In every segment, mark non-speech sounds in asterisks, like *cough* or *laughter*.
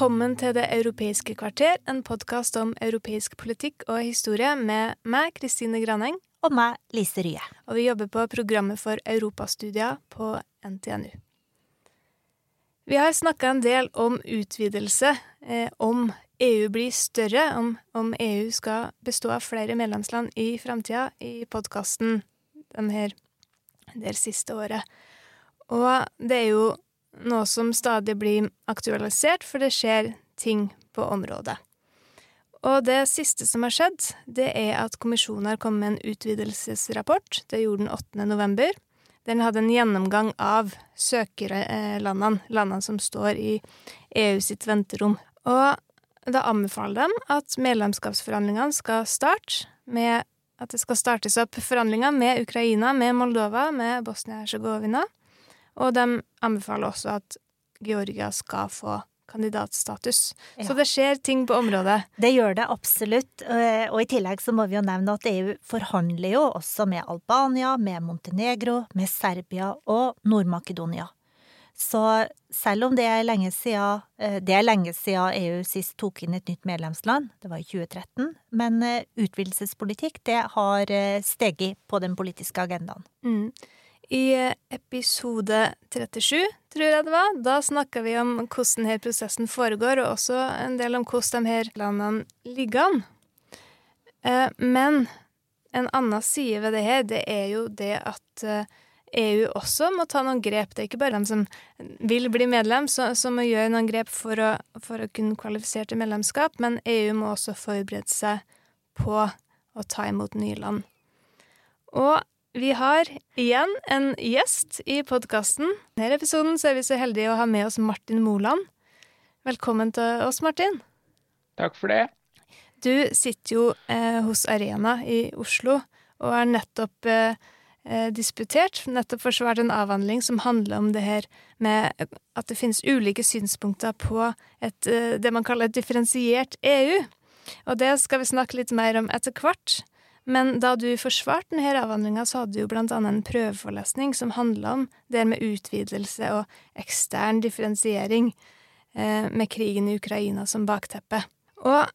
Velkommen til Det europeiske kvarter, en podkast om europeisk politikk og historie med meg, Kristine Graneng. Og meg, Lise Rye. Og vi jobber på programmet for europastudier på NTNU. Vi har snakka en del om utvidelse, eh, om EU blir større, om, om, EU skal bestå av flere medlemsland i framtida, i podkasten det siste året. Og det er jo noe som stadig blir aktualisert, for det skjer ting på området. Og det siste som har skjedd, det er at kommisjonen har kommet med en utvidelsesrapport. Det gjorde den 8. november. Den hadde en gjennomgang av søkerlandene, landene som står i EU sitt venterom. Og da anbefaler de at medlemskapsforhandlingene skal starte med at det skal startes opp forhandlinger med Ukraina, med Moldova, med Bosnia-Hercegovina. Og de anbefaler også at Georgia skal få kandidatstatus. Ja. Så det skjer ting på området. Det gjør det absolutt. Eh, og i tillegg så må vi jo nevne at EU forhandler jo også med Albania, med Montenegro, med Serbia og Nord-Makedonia. Så selv om det er lenge siden, eh, det er lenge siden EU sist tok inn et nytt medlemsland, det var i 2013, men eh, utvidelsespolitikk det har steget på den politiske agendaen. Mm. I episode 37, tror jeg det var, da snakka vi om hvordan denne prosessen foregår, og også en del om hvordan de her landene ligger an. Men en annen side ved det her, det er jo det at EU også må ta noen grep. Det er ikke bare de som vil bli medlem, som må gjøre noen grep for å, for å kunne kvalifisere til medlemskap, men EU må også forberede seg på å ta imot nye land. Og vi har igjen en gjest i podkasten. I denne episoden så er vi så heldige å ha med oss Martin Moland. Velkommen til oss, Martin. Takk for det. Du sitter jo eh, hos Arena i Oslo og er nettopp eh, eh, disputert, nettopp forsvart en avhandling som handler om det her med at det finnes ulike synspunkter på et, eh, det man kaller et differensiert EU. Og det skal vi snakke litt mer om etter hvert. Men da du forsvarte denne avhandlinga, så hadde du jo blant annet en prøveforelesning som handla om det med utvidelse og ekstern differensiering, eh, med krigen i Ukraina som bakteppe. Og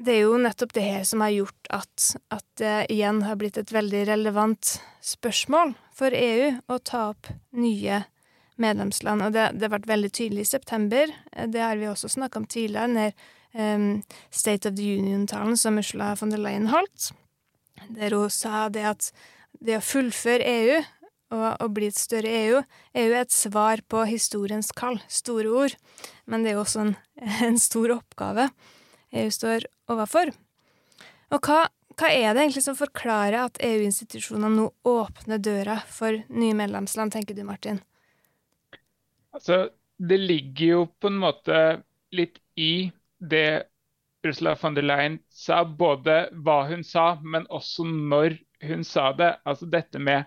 det er jo nettopp det her som har gjort at, at det igjen har blitt et veldig relevant spørsmål for EU å ta opp nye medlemsland. Og det, det ble veldig tydelig i september. Det har vi også snakka om tidligere, den um, State of the Union-talen som Ursula von der Leyen holdt der hun sa det at det å fullføre EU og, og bli et større EU EU er et svar på historiens kall. Store ord. Men det er jo også en, *laughs* en stor oppgave EU står overfor. Og hva, hva er det egentlig som forklarer at EU-institusjonene nå åpner døra for nye medlemsland, tenker du, Martin? Altså, det ligger jo på en måte litt i det Ursula von der Leyen sa, både hva hun sa, men også når hun sa det. Altså dette med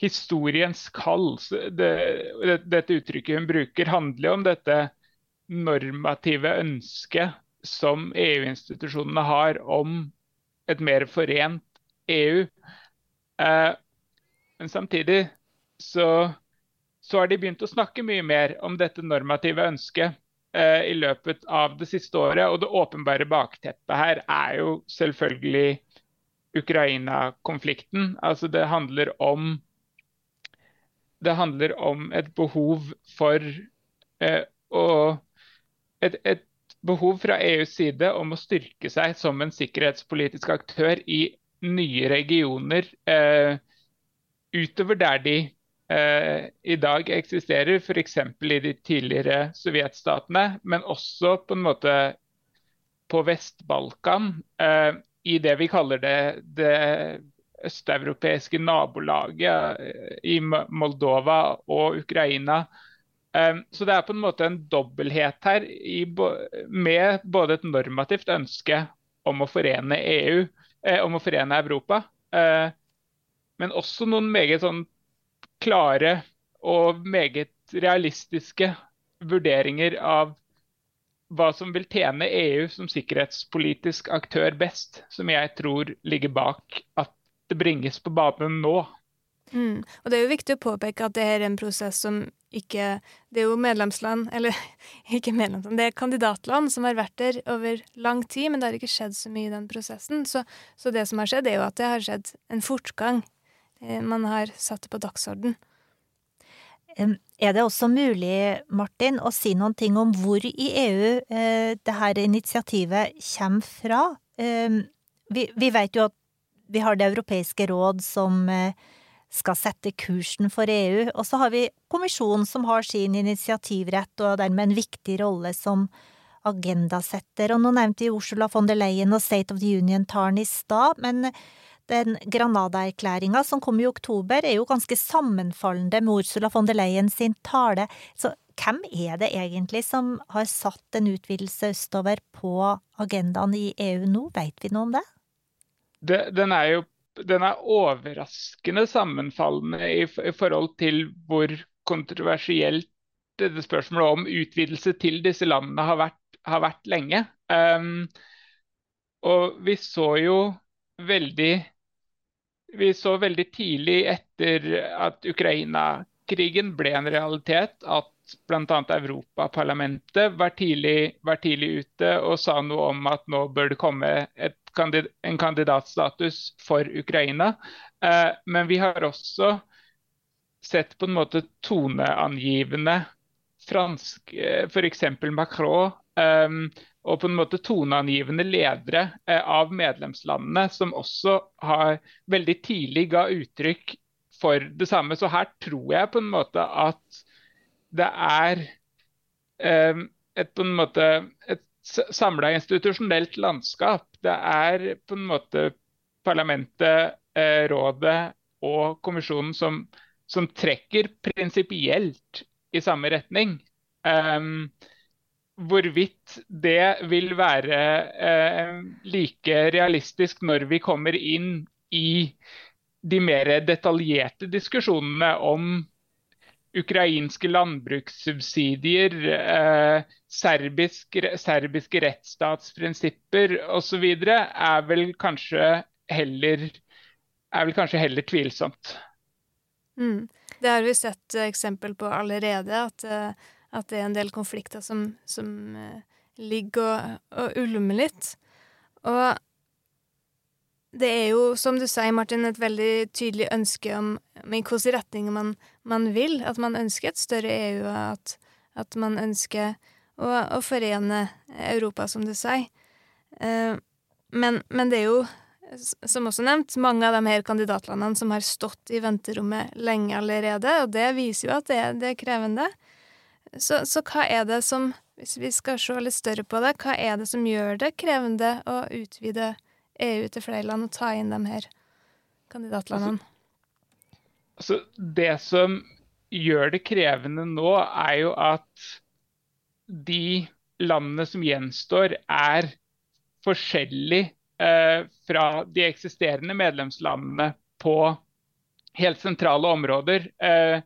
historiens kall. Det, dette uttrykket hun bruker, handler jo om dette normative ønsket som EU-institusjonene har om et mer forent EU. Eh, men samtidig så, så har de begynt å snakke mye mer om dette normative ønsket. Eh, i løpet av det siste året. Og det åpenbare bakteppet her er jo selvfølgelig Ukraina-konflikten. Altså det handler om Det handler om et behov for eh, å et, et, behov fra EUs side om å styrke seg som en sikkerhetspolitisk aktør i nye regioner eh, utover der de i dag eksisterer, f.eks. i de tidligere sovjetstatene, men også på en måte på Vest-Balkan, eh, i det vi kaller det, det østeuropeiske nabolaget i Moldova og Ukraina. Så det er på en måte en dobbelthet her med både et normativt ønske om å forene EU, om å forene Europa, men også noen meget sånn klare og meget realistiske vurderinger av hva som vil tjene EU som sikkerhetspolitisk aktør best, som jeg tror ligger bak at det bringes på banen nå. Mm. Og det er jo viktig å påpeke at det er en prosess som ikke Det er jo medlemsland, eller *laughs* ikke medlemsland, det er kandidatland som har vært der over lang tid, men det har ikke skjedd så mye i den prosessen. Så, så det som har skjedd, er jo at det har skjedd en fortgang. Eh, man har satt det på dagsorden. Er det også mulig, Martin, å si noen ting om hvor i EU eh, dette initiativet kommer fra? Vi, vi, vet jo at vi har Det europeiske råd som eh, skal sette kursen for EU, og så har vi kommisjonen som har sin initiativrett og dermed en viktig rolle som agendasetter. Og nå nevnte vi Ursula von der Leyen og State of the Union-talen i stad, men den Granada-erklæringa som kom i oktober, er jo ganske sammenfallende med Ursula von der Leyen sin tale. Så hvem er det egentlig som har satt en utvidelse østover på agendaen i EU nå? Vet vi noe om det? det den er jo den er overraskende sammenfallende i, i forhold til hvor kontroversielt det spørsmålet om utvidelse til disse landene har vært, har vært lenge. Um, og vi så jo veldig vi så veldig tidlig etter at Ukraina-krigen ble en realitet, at bl.a. Europaparlamentet var tidlig, var tidlig ute og sa noe om at nå bør det komme kandid en kandidatstatus for Ukraina. Eh, men vi har også sett på en måte toneangivende fransk, eh, f.eks. Macron. Eh, og på en måte toneangivende ledere eh, av medlemslandene, som også har veldig tidlig ga uttrykk for det samme. Så her tror jeg på en måte at det er eh, et, på en måte, et samla institusjonelt landskap. Det er på en måte parlamentet, eh, rådet og kommisjonen som, som trekker prinsipielt i samme retning. Um, hvorvidt det vil være eh, like realistisk når vi kommer inn i de mer detaljerte diskusjonene om ukrainske landbrukssubsidier, eh, serbisk, serbiske rettsstatsprinsipper osv., er vel er vel kanskje heller tvilsomt. Mm. Det har vi sett eksempel på allerede. at uh at det er en del konflikter som, som uh, ligger og, og, ulmer litt. Og det er jo, som du sier, Martin, et veldig tydelig ønske om, i hvilken retning man, man, vil. At man ønsker et større EU, at, at man ønsker å, å, forene Europa, som du sier. Uh, men, men, det er jo, som også nevnt, mange av de her kandidatlandene som har stått i venterommet lenge allerede, og det viser jo at det, det er krevende. Så, så, hva er det som, hvis vi skal se litt større på det, hva er det som gjør det krevende å utvide EU til flere land og ta inn de her kandidatlandene? Altså, altså, det som gjør det krevende nå, er jo at de landene som gjenstår, er forskjellige eh, fra de eksisterende medlemslandene på helt sentrale områder. Eh,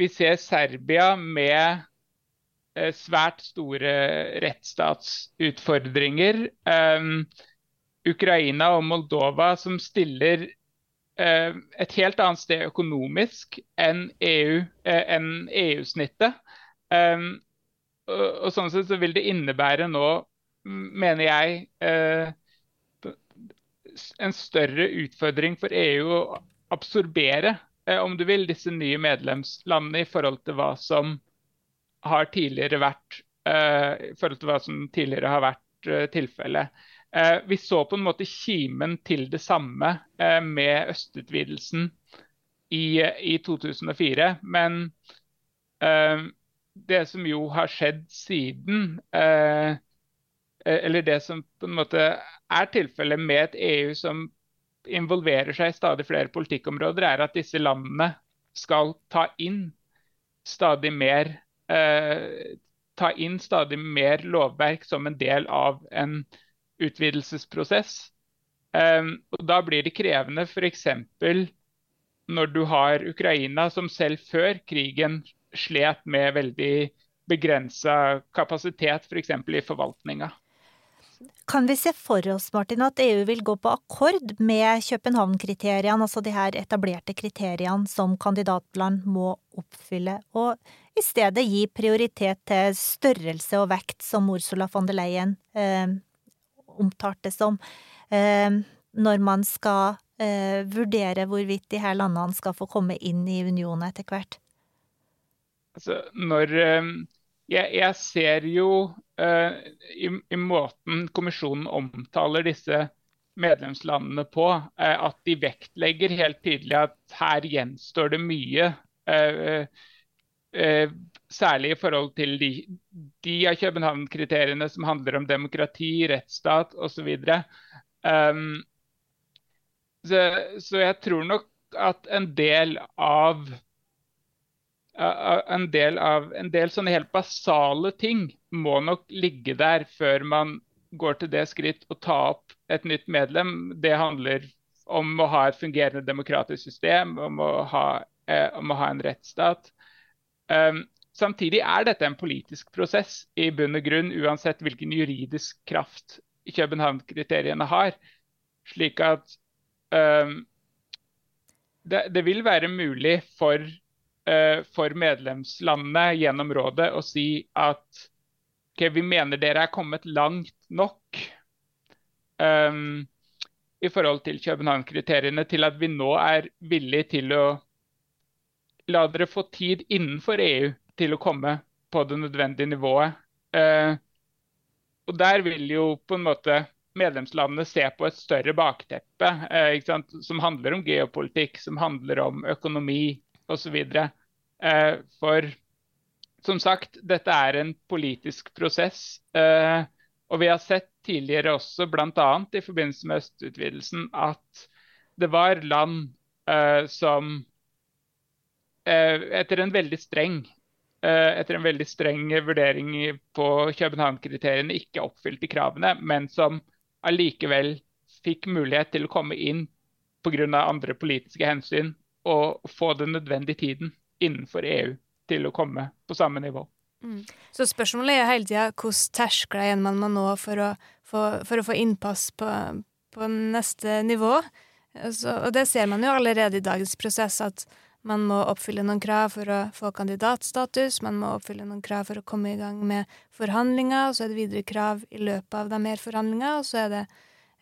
vi ser Serbia med svært store rettsstatsutfordringer. Um, Ukraina og Moldova som stiller uh, et helt annet sted økonomisk enn EU, enn EU-snittet. Og, sånn sett så vil det innebære nå, mener jeg, en større utfordring for EU å absorbere, om du vil, disse nye medlemslandene i forhold til hva som har tidligere vært uh, i forhold til hva som tidligere har vært uh, tilfellet. Uh, vi så på en måte kimen til det samme med østutvidelsen i, i 2004. Men det som jo har skjedd siden, eller det som på en måte er tilfellet med et EU som involverer seg i stadig flere politikkområder, er at disse landene skal ta inn stadig mer eh, ta inn stadig mer lovverk som en del av en utvidelsesprosess. Eh, og Da blir det krevende f.eks. når du har Ukraina, som selv før krigen slet med veldig begrensa kapasitet, f.eks. For i forvaltninga. Kan vi se for oss Martin, at EU vil gå på akkord med København-kriteriene, altså de her etablerte kriteriene som kandidatland må oppfylle, og i stedet gi prioritet til størrelse og vekt, som Ursula von der Leyen eh, omtalte som, eh, når man skal eh, vurdere hvorvidt de her landene skal få komme inn i unionen etter hvert? Altså, når eh, jeg, jeg ser jo uh, i, i, måten kommisjonen omtaler disse medlemslandene på, uh, at de vektlegger helt tydelig at her gjenstår det mye. Uh, særlig i forhold til de, de av København-kriteriene som handler om demokrati, rettsstat osv. Um, så, så jeg tror nok at en del av en del, av, en del sånne helt basale ting må nok ligge der før man går til det skritt å ta opp et nytt medlem. Det handler om å ha et fungerende demokratisk system, om å ha, eh, om å ha en rettsstat. Um, samtidig er dette en politisk prosess i bunn og grunn, uansett hvilken juridisk kraft København-kriteriene har. Slik at um, det, det, vil være mulig for for medlemslandene gjennom rådet å si at okay, vi mener dere er kommet langt nok um, i forhold til København-kriteriene til at vi nå er villige til å la dere få tid innenfor EU til å komme på det nødvendige nivået. Uh, og der vil jo på en måte medlemslandene se på et større bakteppe eh, som handler om geopolitikk, som handler om økonomi osv. Eh, for som sagt, dette er en politisk prosess. Eh, og vi har sett tidligere også, bl.a. i forbindelse med østutvidelsen, at det var land eh, som etter en veldig streng etter en veldig streng vurdering på København-kriteriene ikke oppfylte kravene, men som allikevel fikk mulighet til å komme inn pga. andre politiske hensyn og få den nødvendige tiden innenfor EU til å komme på samme nivå. Mm. Så spørsmålet er hele tida hvilke terskler man må nå for å, for, for å få innpass på, på neste nivå. Så, og det ser man jo allerede i dagens prosess, at man må oppfylle noen krav for å få kandidatstatus, man må oppfylle noen krav for å komme i gang med forhandlinger, og så er det videre krav i løpet av de mer forhandlinger, og så er det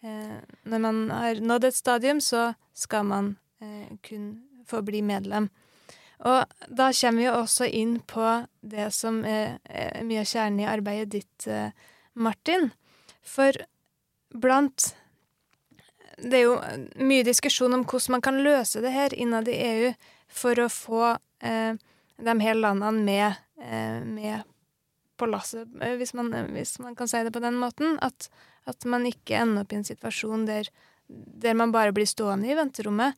eh, Når man har nådd et stadium, så skal man eh, kun få bli medlem. Og da kommer vi jo også inn på det som er, er mye av kjernen i arbeidet ditt, eh, Martin. For blant Det er jo mye diskusjon om hvordan man kan løse det her innad i EU for å få eh, de her landene med, eh, med på lasset, eh, hvis hvis man, kan si det på den måten. At, at man ikke ender opp i en situasjon der, der man bare blir stående i venterommet.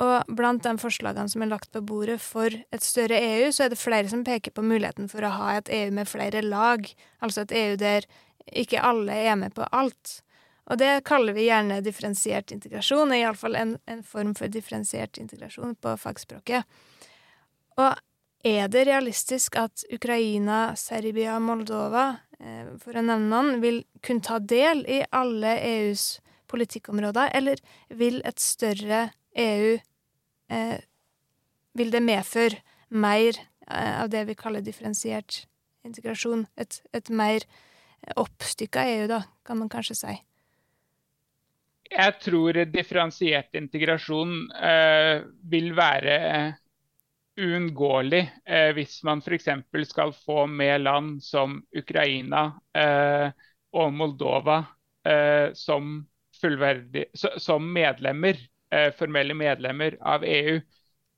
Og blant de forslagene som er lagt på bordet for et større EU, så er det flere som peker på muligheten for å ha et EU med flere lag, altså et EU der ikke alle er med på alt. Og det kaller vi gjerne differensiert integrasjon, iallfall en, en form for differensiert integrasjon på fagspråket. Og er det realistisk at Ukraina, Serbia, Moldova, eh, for å nevne noen, vil kunne ta del i alle EUs politikkområder, eller vil et større EU eh, vil det medføre mer eh, av det vi kaller differensiert integrasjon. Et, et mer oppstykka EU, da, kan man kanskje si. Jeg tror differensiert integrasjon eh, vil være uunngåelig eh, hvis man f.eks. skal få med land som Ukraina eh, og Moldova eh, som, som medlemmer Eh, formelle medlemmer av EU.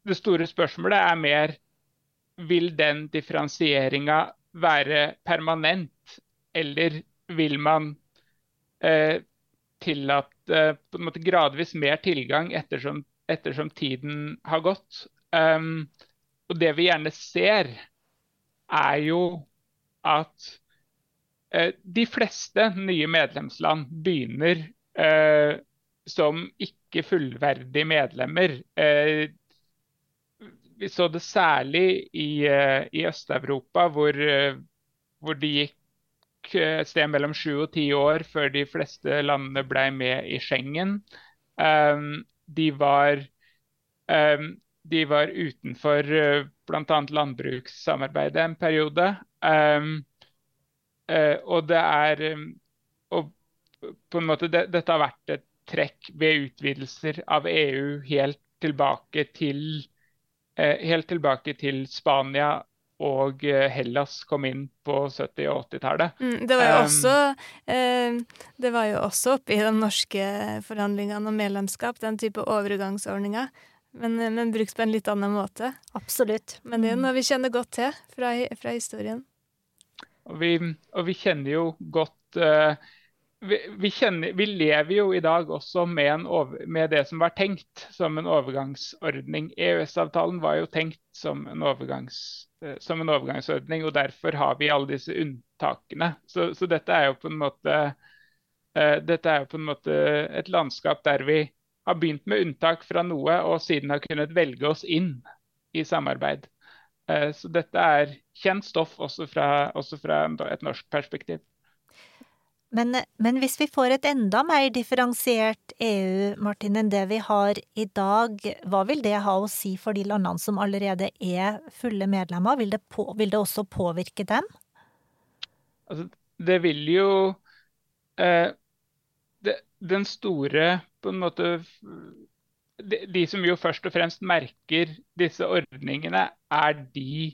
Det store spørsmålet er mer vil den differensieringa være permanent, eller vil man eh, tillate på en måte gradvis mer tilgang ettersom, ettersom tiden har gått. Um, og det vi gjerne ser, er jo at eh, de fleste nye medlemsland begynner uh, som ikke fullverdige medlemmer. vi så det særlig i, i Øst-Europa, hvor, hvor det gikk et sted mellom sju og ti år før de fleste landene ble med i Schengen. De, var, de var utenfor bl.a. landbrukssamarbeidet en periode. Og det er og på en måte det, Dette har vært et trekk ved utvidelser av EU helt tilbake til, uh, helt tilbake til Spania og eh, Hellas kom inn på 70- og 80-tallet. Mm, det um, eh, Det var jo også oppe i de norske forhandlingene om medlemskap, den type overgangsordninger. Men, eh, men brukt på en litt annen måte. Absolutt. Men det er noe vi kjenner godt til fra, fra historien. Og vi, og vi, kjenner jo godt uh, vi, kjenner, vi, lever jo i dag også med, over, med, det som var tenkt som en overgangsordning. EØS-avtalen var jo tenkt som en overgangs Eh, som en overgangsordning, og derfor har vi alle disse unntakene. Så, så dette, er måte, uh, dette er jo på en måte et landskap der vi har begynt med unntak fra noe, og siden har kunnet velge oss inn i samarbeid. Uh, så dette er kjent stoff også fra, også fra et norsk perspektiv. Men, men, hvis vi får et enda mer differensiert EU, Martin, enn det vi har i dag, hva vil det ha å si for de landene som allerede er fulle medlemmer? Vil det, på, vil det også påvirke dem? Altså, det vil jo eh, det, Den store på en måte de, de, som jo først og fremst merker disse ordningene, er de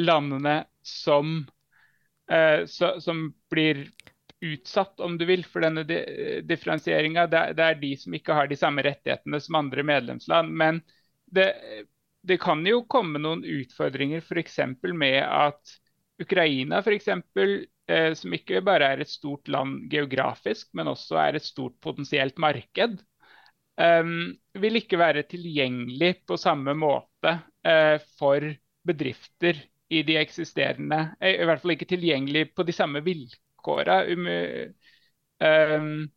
landene som, eh, så, som blir utsatt, om du vil, for denne differensieringa. Det, det, er de som ikke har de samme rettighetene som andre medlemsland. Men det, det kan jo komme noen utfordringer f.eks. med at Ukraina, eksempel, eh, som ikke bare er et stort land geografisk, men også er et stort potensielt marked, eh, vil ikke være tilgjengelig på samme måte eh, for bedrifter i de eksisterende I hvert fall ikke tilgjengelig på de samme vilkårene vilkåra. Um,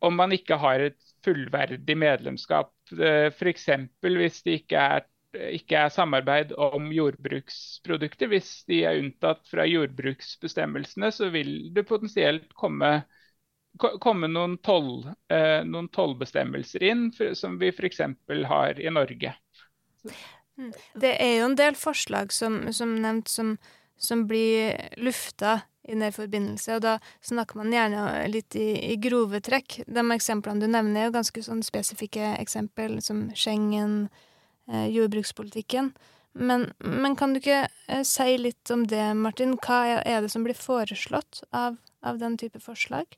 om man ikke har et fullverdig medlemskap. Uh, F.eks. hvis det ikke er, ikke er, samarbeid om jordbruksprodukter. Hvis de er unntatt fra jordbruksbestemmelsene, så vil det potensielt komme, komme noen, toll, uh, noen tollbestemmelser inn, som vi f.eks. har i Norge. Mm. Det er jo en del forslag som, som nevnt som, som blir lufta i den forbindelse, og da snakker man gjerne litt i, i, grove trekk. De eksemplene du nevner, er jo ganske sånn spesifikke eksempel, som Schengen, eh, jordbrukspolitikken. Men, men, kan du ikke eh, si litt om det, Martin? Hva er, er det som blir foreslått av, av den type forslag?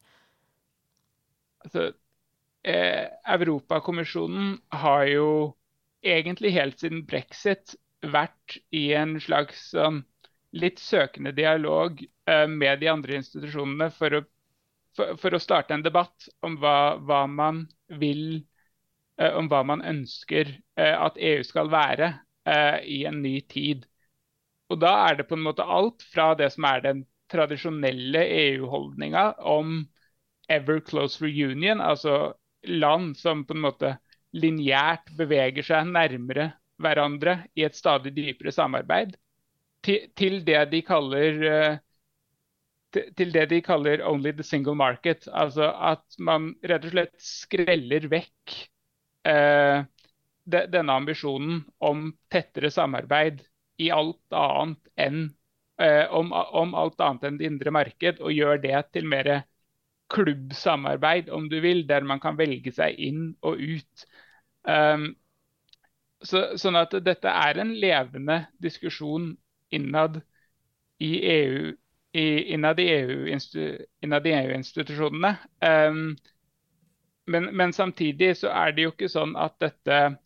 Altså, eh, Europakommisjonen har jo egentlig helt siden brexit vært i en slags sånn litt søkende dialog eh, med de andre institusjonene for å, for, for å, starte en debatt om hva, hva man vil eh, Om hva man ønsker eh, at EU skal være i en ny tid. Og da er det på en måte alt fra det som er den tradisjonelle EU-holdninga om ever close reunion, altså land som på en måte lineært beveger seg nærmere hverandre i et stadig dypere samarbeid, til, det de kaller uh, til, det de kaller 'only the single market'. Altså at man rett og slett skreller vekk eh, de, denne ambisjonen om tettere samarbeid i alt annet enn eh, om, om, alt annet enn det indre marked, og gjør det til mer klubbsamarbeid, om du vil, der man kan velge seg inn og ut. Um, så, sånn at dette er en levende diskusjon innad i EU innad i EU-institusjonene. EU um, men, men, samtidig så er det jo ikke sånn at dette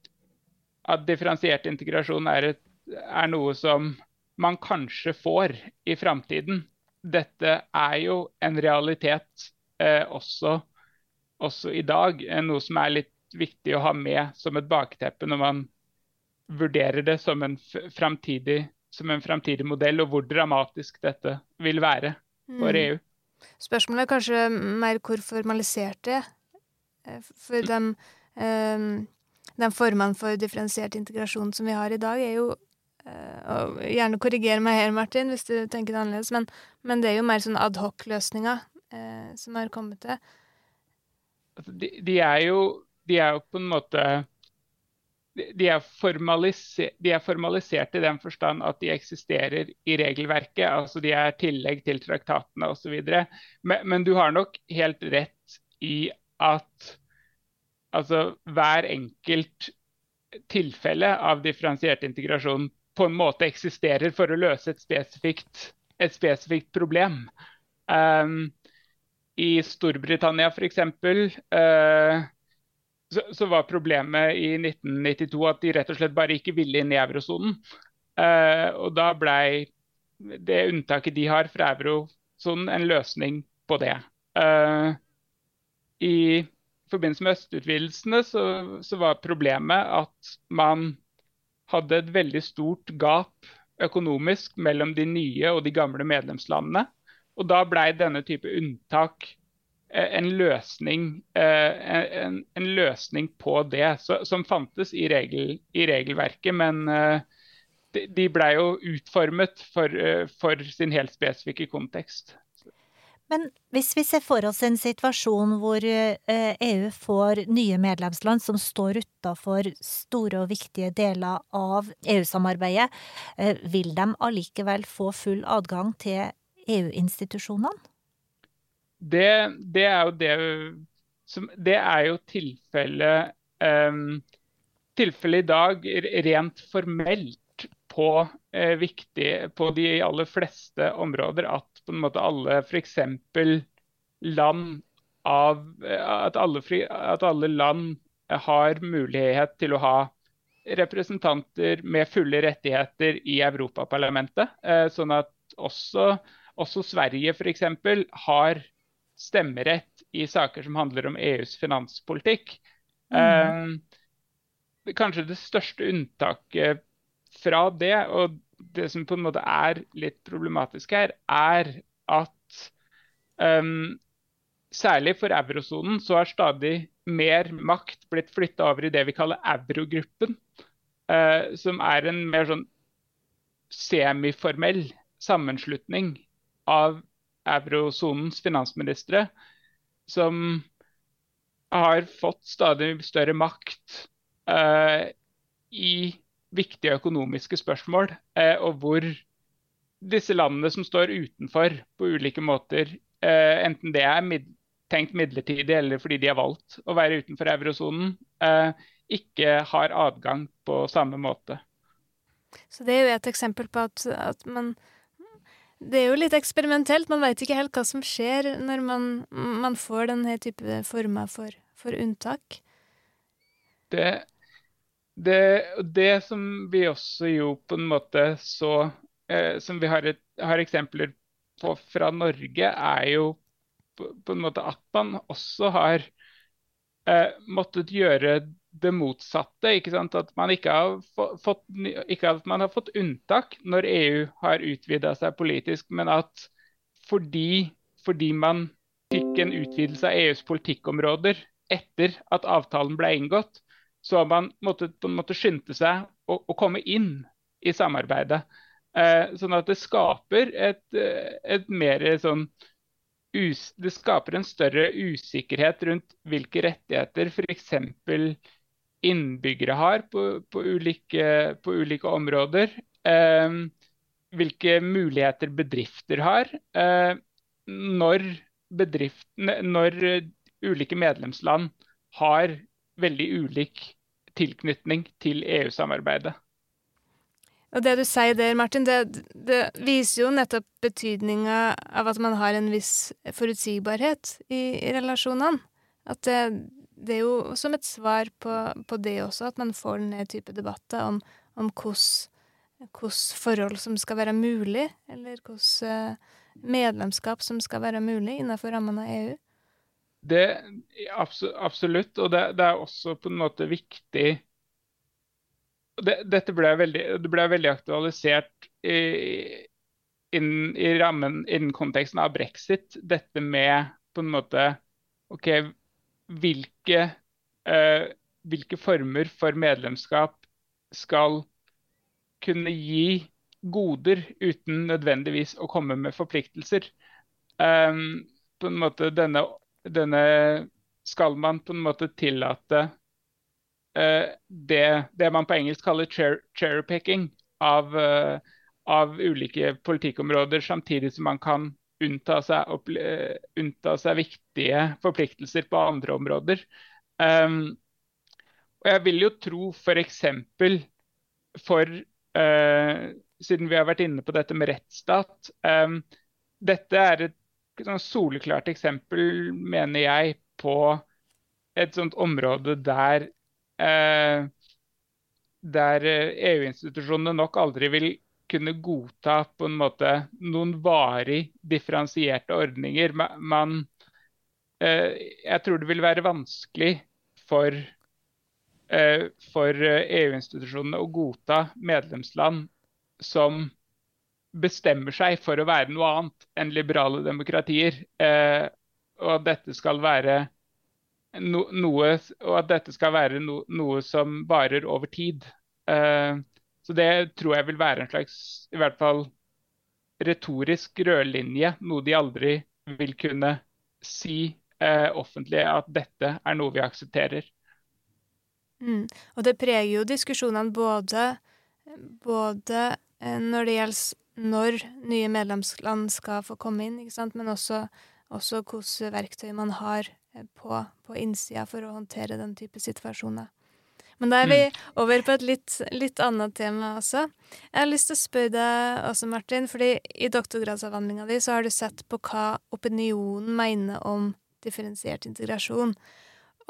at differensiert integrasjon er, et, er noe som man kanskje får i framtiden. Dette er jo en realitet eh, også også i dag. Noe som er litt viktig å ha med som et bakteppe når man vurderer det som en framtidig, som en fremtidig modell, og hvor dramatisk dette vil være for mm. EU. Spørsmålet er kanskje mer hvor formalisert det er. Eh, for de, um, de formene for differensiert integrasjon som vi har i dag, er jo uh, og Gjerne korriger meg her, Martin, hvis du tenker det annerledes, men, men det er jo mer sånn adhoc-løsninger som har kommet til. Altså, de, de, er jo, de er jo på en måte de er, de er, formalisert i den forstand at de eksisterer i regelverket. altså De er tillegg til traktatene osv. Men, men du har nok helt rett i at altså, hver enkelt tilfelle av differensiert integrasjon på en måte eksisterer for å løse et spesifikt, et spesifikt problem. Um, I Storbritannia f.eks. Uh, så, så, var problemet i 1992 at de rett og slett bare ikke ville inn i eurosonen. Uh, og da blei det unntaket de har fra eurosonen, en løsning på det. Uh, I forbindelse med østutvidelsene så, så, var problemet at man hadde et veldig stort gap økonomisk mellom de nye og de gamle medlemslandene. Og da blei denne type unntak Eh, en løsning, eh, en, en løsning på det, som fantes i, regel, i, regelverket. Men eh, de, blei jo utformet for, for, sin helt spesifikke kontekst. Men hvis vi ser for oss en situasjon hvor EU får nye medlemsland som står utafor store og viktige deler av EU-samarbeidet, vil de allikevel få full adgang til EU-institusjonene? Det, det, er jo det som, Det er jo tilfellet um, tilfelle i dag rent formelt på, uh, viktig, på de aller fleste områder at på en måte alle f.eks. land av at alle, at alle land har mulighet til å ha representanter med fulle rettigheter i Europaparlamentet. Eh, sånn at også, også Sverige f.eks. har stemmerett i saker som handler om EUs finanspolitikk. Mm. Eh, kanskje det største unntaket fra det, og det som på en måte er litt problematisk her, er at um, særlig for eurosonen så har stadig mer makt blitt flytta over i det vi kaller eurogruppen. Uh, som er en mer sånn semiformell sammenslutning av eurosonens finansministre, som har fått stadig større makt uh, i viktige økonomiske spørsmål, uh, og hvor disse landene som står utenfor på ulike måter, uh, enten det er mid tenkt midlertidig eller fordi de har valgt å være utenfor eurosonen, ikke har adgang på samme måte. Så Det er jo et eksempel på at, at man det er jo litt eksperimentelt. Man veit ikke helt hva som skjer når man, man får denne type former for, for unntak. Det, det, det, som vi også jo på en måte så eh, Som vi har, et, har, eksempler på fra Norge, er jo på, på en måte at man også har eh, måttet gjøre det motsatte. ikke sant? At man ikke har fått, ikke at man har fått unntak når EU har utvida seg politisk, men at fordi, fordi, man fikk en utvidelse av EUs politikkområder etter at avtalen ble inngått, så har man måttet på en måte skynde seg å, å komme inn i samarbeidet. Eh, sånn at det skaper et, et mer sånn det skaper en større usikkerhet rundt hvilke rettigheter f.eks innbyggere har på, på, ulike, på ulike, områder. Eh, hvilke muligheter bedrifter har. Eh, når, når ulike medlemsland har veldig ulik tilknytning til EU-samarbeidet. Og det du sier der, Martin, det, det viser jo nettopp betydninga av at man har en viss forutsigbarhet i, i relasjonene. At det, det er jo som et svar på, på, det også, at man får denne type debatter om, om hvilke forhold som skal være mulig, eller hvilke medlemskap som skal være mulig innenfor rammene av EU. Det, absolutt, og det, det, er også på en måte viktig det, Dette ble veldig, det ble veldig aktualisert i, inn, i rammen, innen konteksten av brexit. Dette med på en måte OK, hvilke, eh, hvilke former for medlemskap skal kunne gi goder uten nødvendigvis å komme med forpliktelser. Um, på en måte denne, denne, skal man på en måte tillate uh, det, det, man på engelsk kaller cherry-picking av, uh, av, ulike politikkområder, samtidig som man kan unnta seg, uh, unnta seg viktige forpliktelser på andre områder. Um, og jeg vil jo tro f.eks. for, for siden vi har vært inne på dette med rettsstat. Um, dette er et sånn soleklart eksempel, mener jeg, på et sånt område der uh, der EU-institusjonene nok aldri vil kunne godta på en måte noen varig differensierte ordninger. Man, uh, jeg tror det vil være vanskelig for, uh, for EU-institusjonene å godta medlemsland som bestemmer seg for å være noe annet enn liberale demokratier. Eh, og at dette skal være no, noe, og at dette skal være no, noe som varer over tid. Eh, så det tror jeg vil være en slags, i hvert fall retorisk rødlinje. Noe de aldri vil kunne si eh, offentlig at dette er noe vi aksepterer. Mm. Og det preger jo diskusjonene både, både Eh, når det gjelder når nye medlemsland skal få komme inn, men også, også hvilke verktøy man har eh, på, på innsida for å håndtere den type situasjoner. Men da er vi mm. over på et litt, litt, annet tema også. Jeg har lyst til å spørre deg også, Martin, fordi i doktorgradsavhandlinga di så har du sett på hva opinionen mener om differensiert integrasjon.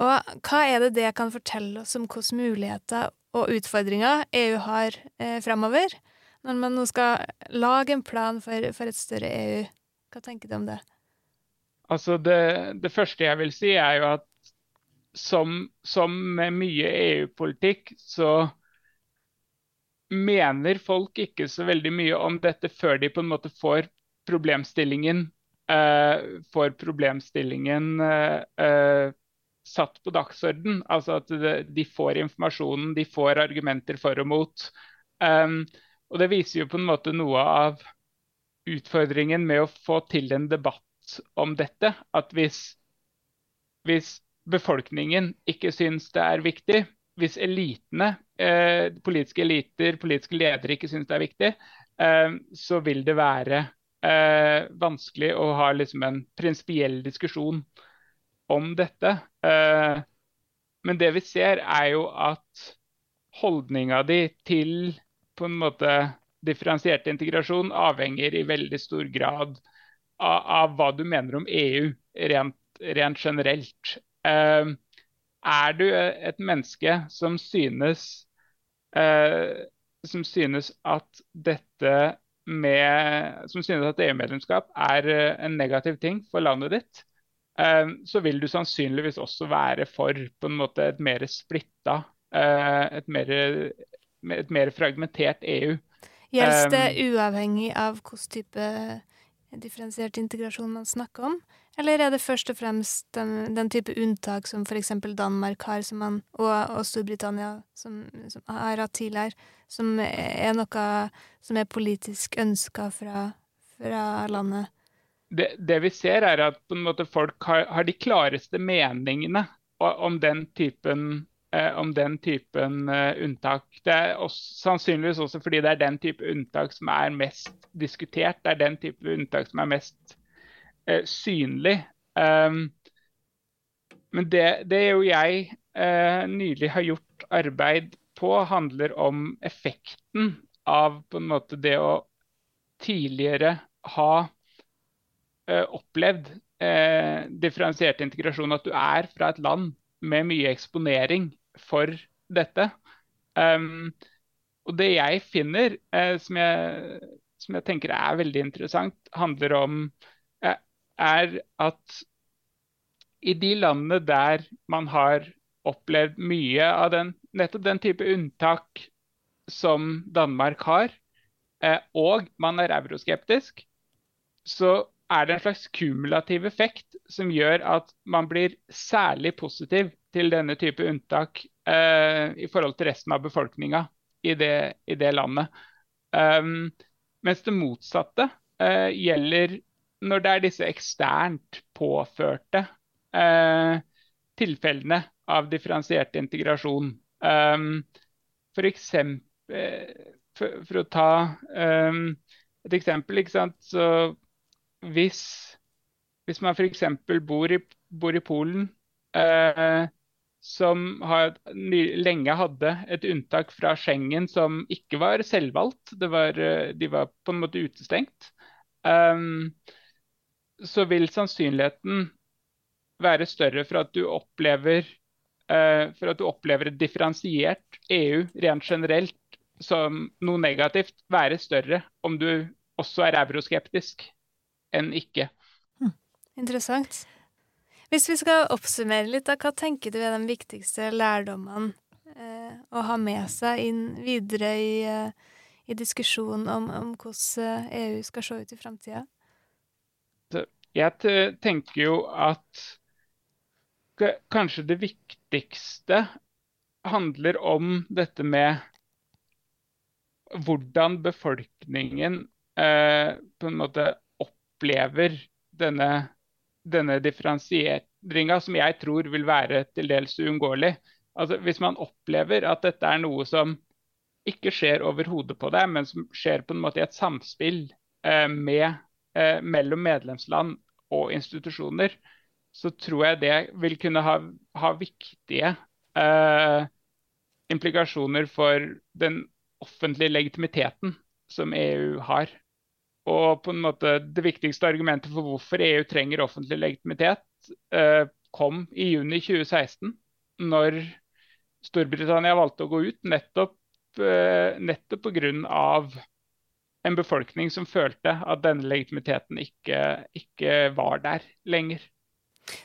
Og hva er det det kan fortelle oss om hvilke muligheter og utfordringer EU har eh, fremover? Når man nå skal lage en plan for, for et større EU, hva tenker du om det? Altså det, det første jeg vil si, er jo at som, som med mye EU-politikk, så mener folk ikke så veldig mye om dette før de på en måte får problemstillingen, uh, får problemstillingen uh, uh, satt på dagsorden. Altså at de får informasjonen, de får argumenter for og mot. Um, og det viser jo på en måte noe av utfordringen med å få til en debatt om dette. At hvis, hvis befolkningen ikke syns det er viktig, hvis elitene, eh, politiske eliter, politiske ledere ikke syns det er viktig, eh, så vil det være eh, vanskelig å ha liksom en prinsipiell diskusjon om dette. Eh, men det vi ser, er jo at holdninga di til på en måte differensiert integrasjon avhenger i veldig stor grad av, av hva du mener om EU rent, rent generelt. Uh, er du et menneske som synes, uh, som synes at dette med, som synes at EU-medlemskap er uh, en negativ ting for landet ditt, så vil du sannsynligvis også være for på en måte et mer splitta, et mer et mer fragmentert EU. Gjelder det um, uavhengig av hvilken type differensiert integrasjon man snakker om? Eller er det først og fremst den, den type unntak som f.eks. Danmark har, man, og, og, Storbritannia som, som, har hatt tidligere, som er noe som er politisk ønska fra, fra, landet? Det, det, vi ser, er at folk har, har, de klareste meningene om den typen om den typen eh, unntak. Det er også, sannsynligvis også fordi det er den type unntak som er mest diskutert. Det er den type unntak som er mest eh, synlig. Um, men det, det jo jeg eh, nylig har gjort arbeid på, handler om effekten av på en måte det å tidligere ha eh, opplevd differensiert integrasjon. At du er fra et land med mye eksponering for dette. Um, og det jeg finner, eh, som, jeg, som, jeg, tenker er veldig interessant, handler om eh, er at i de landene der man har opplevd mye av den, nettopp den type unntak som Danmark har, eh, og man er euroskeptisk, så er det en slags kumulativ effekt som gjør at man blir særlig positiv til denne type unntak uh, i forhold til resten av befolkninga i, i, det landet. Um, mens det motsatte uh, gjelder når det er disse eksternt påførte uh, tilfellene av differensiert integrasjon. Um, for, eksempel, for, for, å ta um, et eksempel, så hvis, hvis man f.eks. Bor, bor i Polen, eh, som har, lenge hadde et unntak fra Schengen som ikke var selvvalgt, var, eh, de var på en måte utestengt, um, så vil sannsynligheten være større for at du opplever uh, at du opplever et differensiert EU rent generelt som noe negativt, være større om du også er euroskeptisk enn ikke. Hm. Interessant. Hvis vi skal oppsummere litt, da, hva tenker du er de viktigste lærdommene eh, å ha med seg inn videre i, eh, i diskusjonen om, om, hvordan EU eh, skal se ut i framtida? Jeg tenker jo at kanskje det viktigste handler om dette med hvordan befolkningen eh, på en måte opplever denne, denne differensieringa, som jeg tror vil være til dels uunngåelig. Altså, hvis man opplever at dette er noe som ikke skjer over hodet på deg, men som skjer på en måte i et samspill eh, med, eh, mellom medlemsland og institusjoner, så tror jeg det vil kunne ha, ha viktige eh, implikasjoner for den offentlige legitimiteten som EU har. Og på en måte det viktigste argumentet for hvorfor EU trenger offentlig legitimitet, eh, kom i juni 2016, når Storbritannia valgte å gå ut, nettopp, eh, nettopp pga. en befolkning som følte at denne legitimiteten ikke, ikke var der lenger.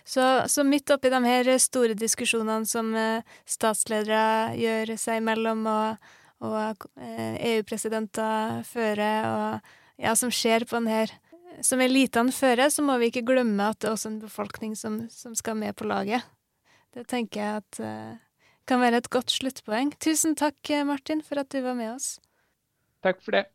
Så, så, midt oppi de her store diskusjonene som eh, statsledere gjør seg imellom, og, og EU-presidenter eh, e fører, og ja, som skjer på denne, som Som elitene fører, så må vi ikke glemme at det er også en befolkning som, som skal med på laget. Det tenker jeg at uh, kan være et godt sluttpoeng. Tusen takk, Martin, for at du var med oss. Takk for det.